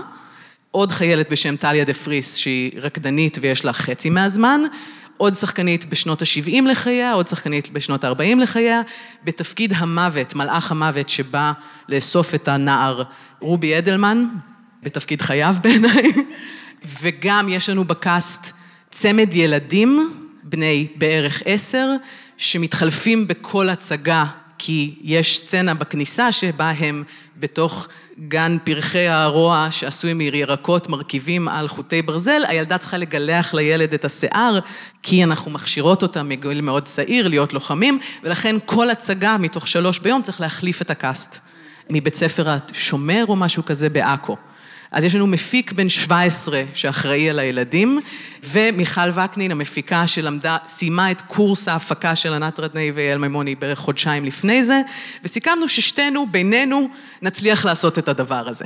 עוד חיילת בשם טליה דה פריס, שהיא רקדנית ויש לה חצי מהזמן. עוד שחקנית בשנות ה-70 לחייה, עוד שחקנית בשנות ה-40 לחייה, בתפקיד המוות, מלאך המוות שבא לאסוף את הנער רובי אדלמן, בתפקיד חייו בעיניי, וגם יש לנו בקאסט צמד ילדים, בני בערך עשר, שמתחלפים בכל הצגה, כי יש סצנה בכניסה שבה הם בתוך גן פרחי הרוע שעשוי מירקות מרכיבים על חוטי ברזל, הילדה צריכה לגלח לילד את השיער, כי אנחנו מכשירות אותה מגיל מאוד צעיר להיות לוחמים, ולכן כל הצגה מתוך שלוש ביום צריך להחליף את הקאסט. מבית ספר השומר או משהו כזה בעכו. אז יש לנו מפיק בן 17 שאחראי על הילדים, ומיכל וקנין, המפיקה שלמדה, סיימה את קורס ההפקה של ענת רדני ואייל מימוני בערך חודשיים לפני זה, וסיכמנו ששתינו, בינינו, נצליח לעשות את הדבר הזה.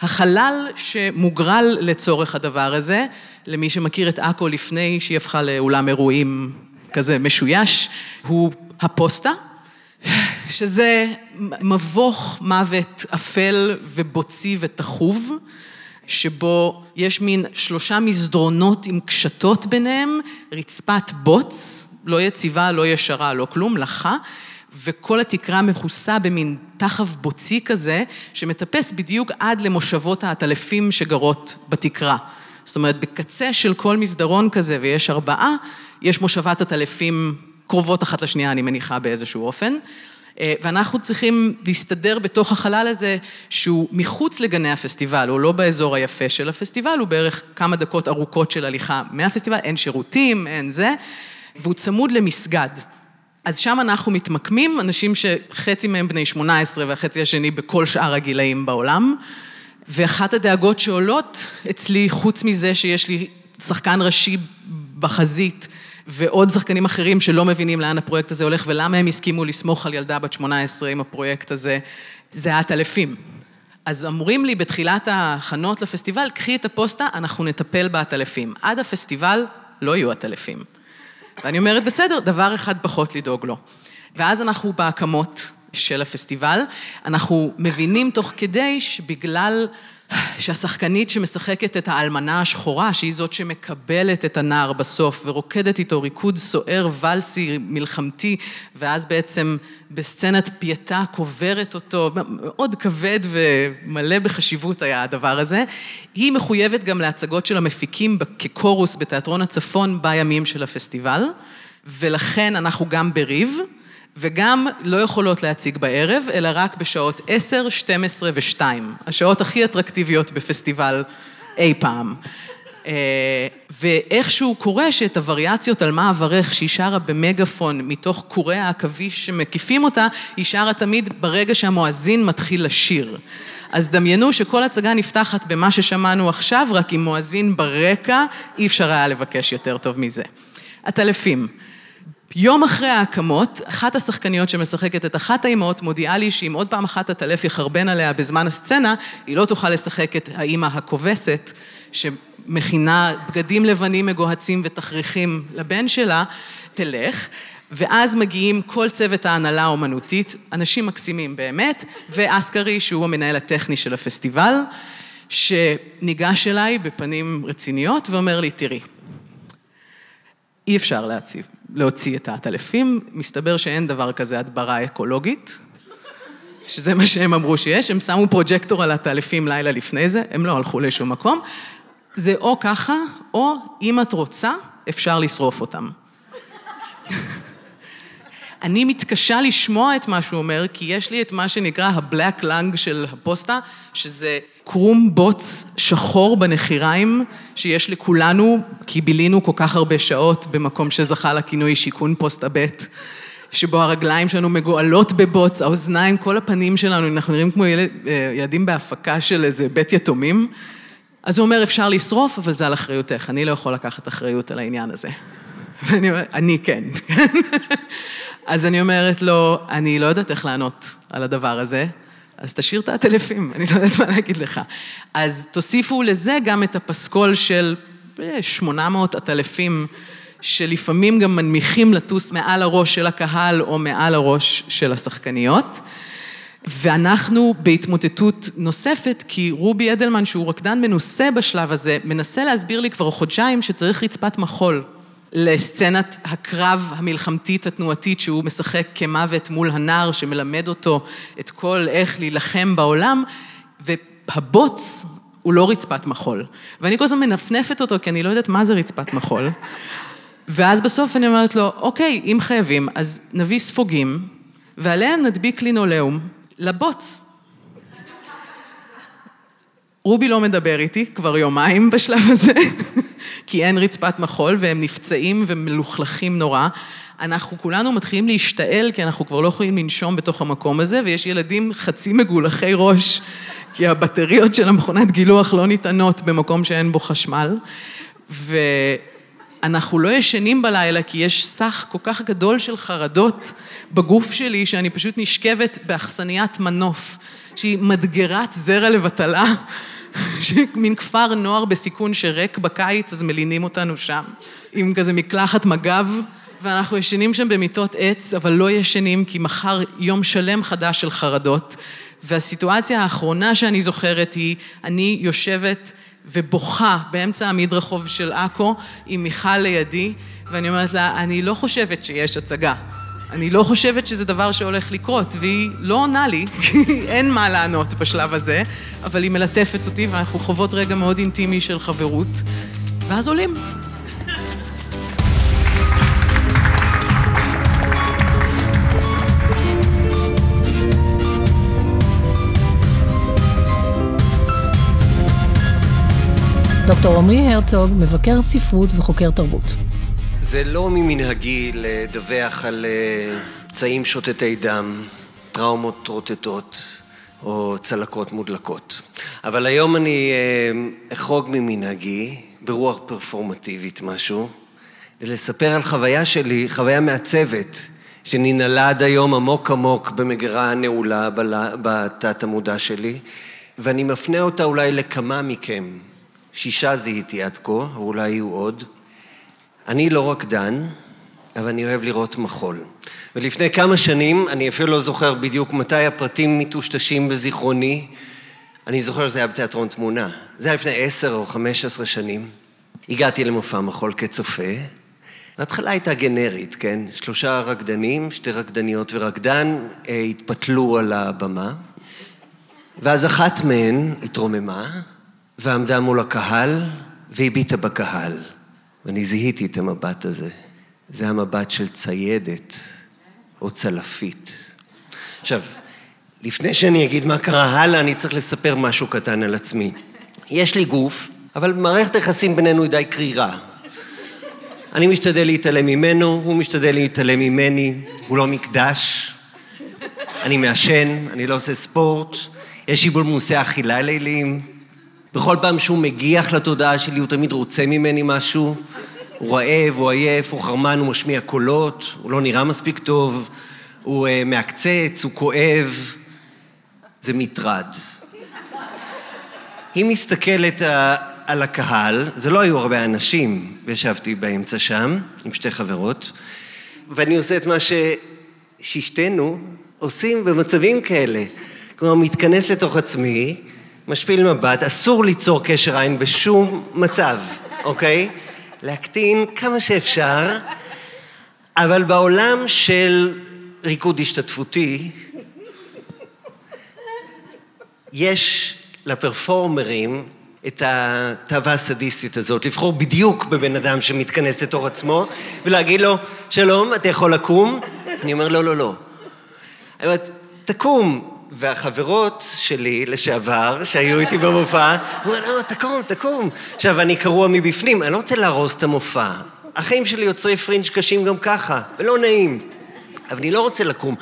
החלל שמוגרל לצורך הדבר הזה, למי שמכיר את עכו לפני שהיא הפכה לאולם אירועים כזה משויש, הוא הפוסטה. שזה מבוך מוות אפל ובוצי ותחוב, שבו יש מין שלושה מסדרונות עם קשתות ביניהם, רצפת בוץ, לא יציבה, לא ישרה, לא כלום, לחה, וכל התקרה מכוסה במין תחב בוצי כזה, שמטפס בדיוק עד למושבות העטלפים שגרות בתקרה. זאת אומרת, בקצה של כל מסדרון כזה, ויש ארבעה, יש מושבת עטלפים קרובות אחת לשנייה, אני מניחה, באיזשהו אופן. אה, ואנחנו צריכים להסתדר בתוך החלל הזה שהוא מחוץ לגני הפסטיבל, הוא לא באזור היפה של הפסטיבל, הוא בערך כמה דקות ארוכות של הליכה מהפסטיבל, אין שירותים, אין זה, והוא צמוד למסגד. אז שם אנחנו מתמקמים, אנשים שחצי מהם בני 18 והחצי השני בכל שאר הגילאים בעולם, ואחת הדאגות שעולות אצלי, חוץ מזה שיש לי שחקן ראשי בחזית, ועוד שחקנים אחרים שלא מבינים לאן הפרויקט הזה הולך ולמה הם הסכימו לסמוך על ילדה בת 18 עם הפרויקט הזה, זה העטלפים. אז אמורים לי בתחילת ההכנות לפסטיבל, קחי את הפוסטה, אנחנו נטפל בעטלפים. עד הפסטיבל לא יהיו עטלפים. ואני אומרת, בסדר, דבר אחד פחות לדאוג לו. ואז אנחנו בהקמות של הפסטיבל, אנחנו מבינים תוך כדי שבגלל שהשחקנית שמשחקת את האלמנה השחורה, שהיא זאת שמקבלת את הנער בסוף ורוקדת איתו ריקוד סוער ולסי מלחמתי, ואז בעצם בסצנת פייטה קוברת אותו, מאוד כבד ומלא בחשיבות היה הדבר הזה. היא מחויבת גם להצגות של המפיקים כקורוס בתיאטרון הצפון בימים של הפסטיבל, ולכן אנחנו גם בריב. וגם לא יכולות להציג בערב, אלא רק בשעות 10, 12 ו-2, השעות הכי אטרקטיביות בפסטיבל אי פעם. אה, ואיכשהו קורה שאת הווריאציות על מה אברך שהיא שרה במגפון מתוך קורי העכביש שמקיפים אותה, היא שרה תמיד ברגע שהמואזין מתחיל לשיר. אז דמיינו שכל הצגה נפתחת במה ששמענו עכשיו, רק עם מואזין ברקע, אי אפשר היה לבקש יותר טוב מזה. עטלפים. יום אחרי ההקמות, אחת השחקניות שמשחקת את אחת האימהות מודיעה לי שאם עוד פעם אחת הטלף יחרבן עליה בזמן הסצנה, היא לא תוכל לשחק את האימא הכובסת, שמכינה בגדים לבנים מגוהצים ותכריכים לבן שלה, תלך. ואז מגיעים כל צוות ההנהלה האומנותית, אנשים מקסימים באמת, ואסקרי, שהוא המנהל הטכני של הפסטיבל. שניגש אליי בפנים רציניות ואומר לי, תראי, אי אפשר להציב, להוציא את העטלפים, מסתבר שאין דבר כזה הדברה אקולוגית, שזה מה שהם אמרו שיש, הם שמו פרוג'קטור על העטלפים לילה לפני זה, הם לא הלכו לשום מקום. זה או ככה, או אם את רוצה, אפשר לשרוף אותם. אני מתקשה לשמוע את מה שהוא אומר, כי יש לי את מה שנקרא ה-black lung של הפוסטה, שזה קרום בוץ שחור בנחיריים, שיש לכולנו, כי בילינו כל כך הרבה שעות במקום שזכה לכינוי שיכון פוסט הבט, שבו הרגליים שלנו מגואלות בבוץ, האוזניים, כל הפנים שלנו, אנחנו נראים כמו ילד, אה, ילדים בהפקה של איזה בית יתומים. אז הוא אומר, אפשר לשרוף, אבל זה על אחריותך, אני לא יכול לקחת אחריות על העניין הזה. ואני אומרת, אני כן. אז אני אומרת לו, אני לא יודעת איך לענות על הדבר הזה, אז תשאיר את העטלפים, אני לא יודעת מה להגיד לך. אז תוסיפו לזה גם את הפסקול של 800 עטלפים, שלפעמים גם מנמיכים לטוס מעל הראש של הקהל או מעל הראש של השחקניות. ואנחנו בהתמוטטות נוספת, כי רובי אדלמן, שהוא רקדן מנוסה בשלב הזה, מנסה להסביר לי כבר חודשיים שצריך רצפת מחול. לסצנת הקרב המלחמתית התנועתית שהוא משחק כמוות מול הנער שמלמד אותו את כל איך להילחם בעולם והבוץ הוא לא רצפת מחול. ואני כל הזמן מנפנפת אותו כי אני לא יודעת מה זה רצפת מחול. ואז בסוף אני אומרת לו, אוקיי, אם חייבים, אז נביא ספוגים ועליהם נדביק לינולאום לבוץ. רובי לא מדבר איתי כבר יומיים בשלב הזה, כי אין רצפת מחול והם נפצעים ומלוכלכים נורא. אנחנו כולנו מתחילים להשתעל, כי אנחנו כבר לא יכולים לנשום בתוך המקום הזה, ויש ילדים חצי מגולחי ראש, כי הבטריות של המכונת גילוח לא ניתנות במקום שאין בו חשמל. ואנחנו לא ישנים בלילה, כי יש סך כל כך גדול של חרדות בגוף שלי, שאני פשוט נשכבת באכסניית מנוף, שהיא מדגרת זרע לבטלה. מין כפר נוער בסיכון שריק בקיץ, אז מלינים אותנו שם, עם כזה מקלחת מג"ב, ואנחנו ישנים שם במיטות עץ, אבל לא ישנים כי מחר יום שלם חדש של חרדות. והסיטואציה האחרונה שאני זוכרת היא, אני יושבת ובוכה באמצע המדרחוב של עכו עם מיכל לידי, ואני אומרת לה, אני לא חושבת שיש הצגה. אני לא חושבת שזה דבר שהולך לקרות, והיא לא עונה לי, כי אין מה לענות בשלב הזה, אבל היא מלטפת אותי ואנחנו חוות רגע מאוד אינטימי של חברות, ואז עולים. דוקטור עמרי הרצוג, מבקר ספרות וחוקר תרבות. זה לא ממנהגי לדווח על אה, פצעים שוטטי דם, טראומות רוטטות או צלקות מודלקות. אבל היום אני אה, אחרוג ממנהגי, ברוח פרפורמטיבית משהו, ולספר על חוויה שלי, חוויה מעצבת, שננעלה עד היום עמוק עמוק במגירה הנעולה בתת המודע שלי, ואני מפנה אותה אולי לכמה מכם. שישה זיהיתי עד כה, ואולי יהיו עוד. אני לא רקדן, אבל אני אוהב לראות מחול. ולפני כמה שנים, אני אפילו לא זוכר בדיוק מתי הפרטים מטושטשים בזיכרוני, אני זוכר שזה היה בתיאטרון תמונה. זה היה לפני עשר או חמש עשרה שנים. הגעתי למופע מחול כצופה. ההתחלה הייתה גנרית, כן? שלושה רקדנים, שתי רקדניות ורקדן אה, התפתלו על הבמה, ואז אחת מהן התרוממה ועמדה מול הקהל והביטה בקהל. ואני זיהיתי את המבט הזה. זה המבט של ציידת או צלפית. עכשיו, לפני שאני אגיד מה קרה הלאה, אני צריך לספר משהו קטן על עצמי. יש לי גוף, אבל מערכת היחסים בינינו היא די קרירה. אני משתדל להתעלם ממנו, הוא משתדל להתעלם ממני, הוא לא מקדש. אני מעשן, אני לא עושה ספורט, יש לי בולמוסי אכילה ליליים. בכל פעם שהוא מגיח לתודעה שלי, הוא תמיד רוצה ממני משהו. הוא רעב, הוא עייף, הוא חרמן, הוא משמיע קולות, הוא לא נראה מספיק טוב, הוא uh, מעקצץ, הוא כואב. זה מטרד. היא מסתכלת uh, על הקהל, זה לא היו הרבה אנשים, וישבתי באמצע שם, עם שתי חברות, ואני עושה את מה שששתנו עושים במצבים כאלה. כלומר, מתכנס לתוך עצמי, משפיל מבט, אסור ליצור קשר עין בשום מצב, אוקיי? להקטין כמה שאפשר, אבל בעולם של ריקוד השתתפותי, יש לפרפורמרים את התאווה הסדיסטית הזאת, לבחור בדיוק בבן אדם שמתכנס לתוך עצמו, ולהגיד לו, שלום, אתה יכול לקום? אני אומר, לא, לא, לא. אני אומרת, תקום. והחברות שלי לשעבר, שהיו איתי במופע, אמרו, לא, תקום, תקום. עכשיו, אני קרוע מבפנים, אני לא רוצה להרוס את המופע. החיים שלי יוצרי פרינג' קשים גם ככה, ולא נעים. אבל אני לא רוצה לקום.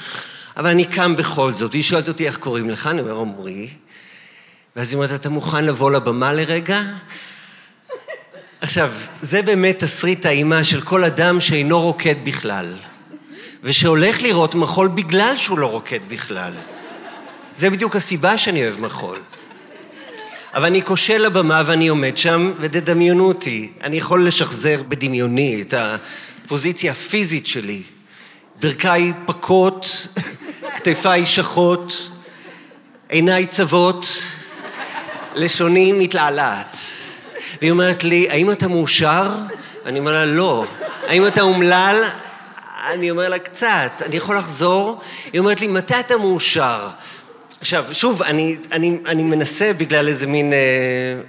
אבל אני קם בכל זאת. היא שואלת אותי, איך קוראים לך? אני אומר, עמרי. ואז היא אומרת, אתה מוכן לבוא לבמה לרגע? עכשיו, זה באמת תסריט האימה של כל אדם שאינו רוקד בכלל, ושהולך לראות מחול בגלל שהוא לא רוקד בכלל. זה בדיוק הסיבה שאני אוהב מחול. אבל אני כושל לבמה ואני עומד שם, ותדמיינו אותי, אני יכול לשחזר בדמיוני את הפוזיציה הפיזית שלי. ברכיי פקות, כתפיי שחות, עיניי צוות, לשוני מתעלעת. והיא אומרת לי, האם אתה מאושר? אני אומר לה, לא. האם אתה אומלל? אני אומר לה, קצת. אני יכול לחזור? היא אומרת לי, מתי אתה מאושר? עכשיו, שוב, אני, אני, אני מנסה בגלל איזה מין אה,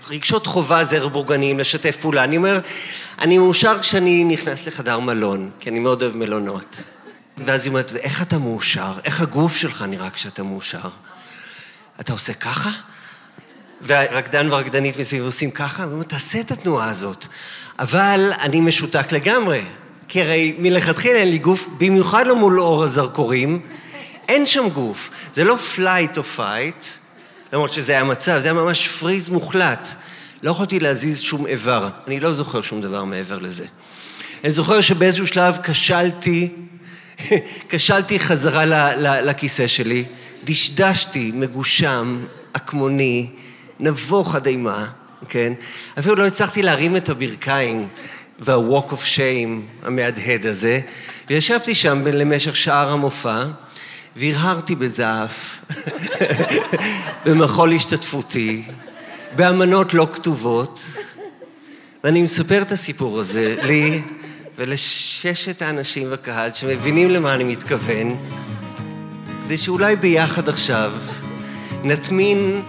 רגשות חובה זר בורגניים לשתף פעולה. אני אומר, אני מאושר כשאני נכנס לחדר מלון, כי אני מאוד אוהב מלונות. ואז היא אומרת, ואיך אתה מאושר? איך הגוף שלך נראה כשאתה מאושר? אתה עושה ככה? והרקדן והרקדנית מסביב עושים ככה, ואומרים, תעשה את התנועה הזאת. אבל אני משותק לגמרי, כי הרי מלכתחילה אין לי גוף, במיוחד לא מול אור הזרקורים, אין שם גוף. זה לא flight או fight, למרות שזה היה מצב, זה היה ממש freeze מוחלט. לא יכולתי להזיז שום איבר, אני לא זוכר שום דבר מעבר לזה. אני זוכר שבאיזשהו שלב כשלתי, כשלתי חזרה לכיסא שלי, דשדשתי, מגושם, עקמוני, נבוך עד אימה, כן? אפילו לא הצלחתי להרים את הברכיים וה-walk of shame המהדהד הזה, וישבתי שם למשך שאר המופע, והרהרתי בזעף, במחול השתתפותי, באמנות לא כתובות, ואני מספר את הסיפור הזה לי ולששת האנשים בקהל שמבינים למה אני מתכוון, כדי שאולי ביחד עכשיו נטמין,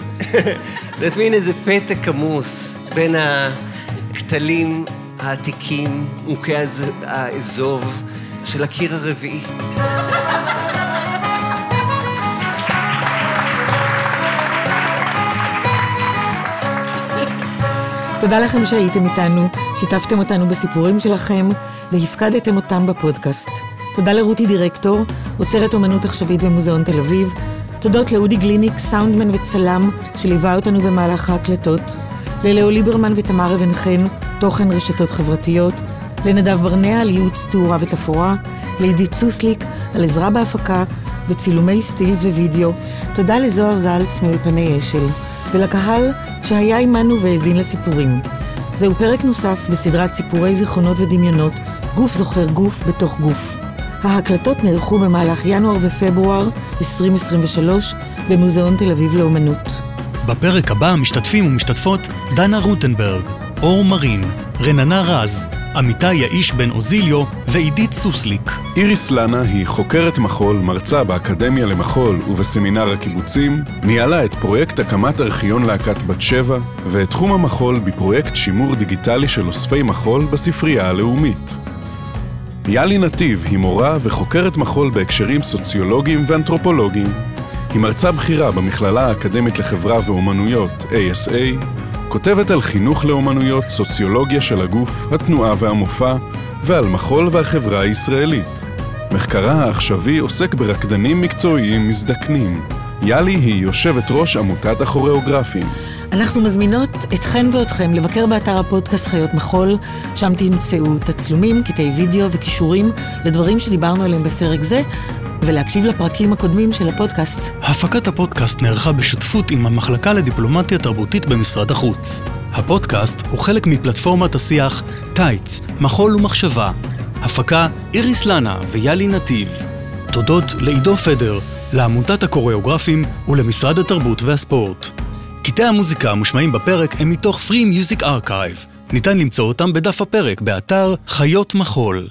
נטמין איזה פתק עמוס בין הכתלים העתיקים, מוכי האזוב של הקיר הרביעי. תודה לכם שהייתם איתנו, שיתפתם אותנו בסיפורים שלכם והפקדתם אותם בפודקאסט. תודה לרותי דירקטור, עוצרת אומנות עכשווית במוזיאון תל אביב. תודות לאודי גליניק, סאונדמן וצלם, שליווה אותנו במהלך ההקלטות. ללאו ליברמן ותמר אבן חן, תוכן רשתות חברתיות. לנדב ברנע על ייעוץ תאורה ותפאורה. לעידית סוסליק על עזרה בהפקה וצילומי סטילס ווידאו. תודה לזוהר זלץ מאולפני אשל. ולקהל שהיה עמנו והאזין לסיפורים. זהו פרק נוסף בסדרת סיפורי זיכרונות ודמיונות, גוף זוכר גוף בתוך גוף. ההקלטות נערכו במהלך ינואר ופברואר 2023 במוזיאון תל אביב לאומנות. בפרק הבא משתתפים ומשתתפות דנה רוטנברג, אור מרין, רננה רז, עמיתי יאיש בן אוזיליו ועידית סוסליק. איריס לנה היא חוקרת מחול, מרצה באקדמיה למחול ובסמינר הקיבוצים, ניהלה את פרויקט הקמת ארכיון להקת בת שבע, ואת תחום המחול בפרויקט שימור דיגיטלי של אוספי מחול בספרייה הלאומית. יאלי נתיב היא מורה וחוקרת מחול בהקשרים סוציולוגיים ואנתרופולוגיים. היא מרצה בכירה במכללה האקדמית לחברה ואומנויות, ASA, כותבת על חינוך לאומנויות, סוציולוגיה של הגוף, התנועה והמופע, ועל מחול והחברה הישראלית. מחקרה העכשווי עוסק ברקדנים מקצועיים מזדקנים. יאלי היא יושבת ראש עמותת הכוריאוגרפים. אנחנו מזמינות אתכן ואתכם לבקר באתר הפודקאסט חיות מחול, שם תמצאו תצלומים, קטעי וידאו וכישורים לדברים שדיברנו עליהם בפרק זה, ולהקשיב לפרקים הקודמים של הפודקאסט. הפקת הפודקאסט נערכה בשותפות עם המחלקה לדיפלומטיה תרבותית במשרד החוץ. הפודקאסט הוא חלק מפלטפורמת השיח טייץ, מחול ומחשבה. הפקה איריס לנה ויאלי נתיב. תודות לעידו פדר, לעמותת הקוריאוגרפים ולמשרד התרבות והספורט. קטעי המוזיקה המושמעים בפרק הם מתוך Free Music Archive. ניתן למצוא אותם בדף הפרק באתר חיות מחול.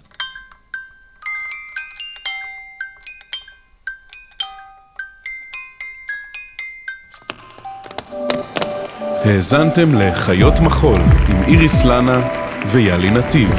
האזנתם לחיות מחול עם איריס לנה ויאלי נתיב.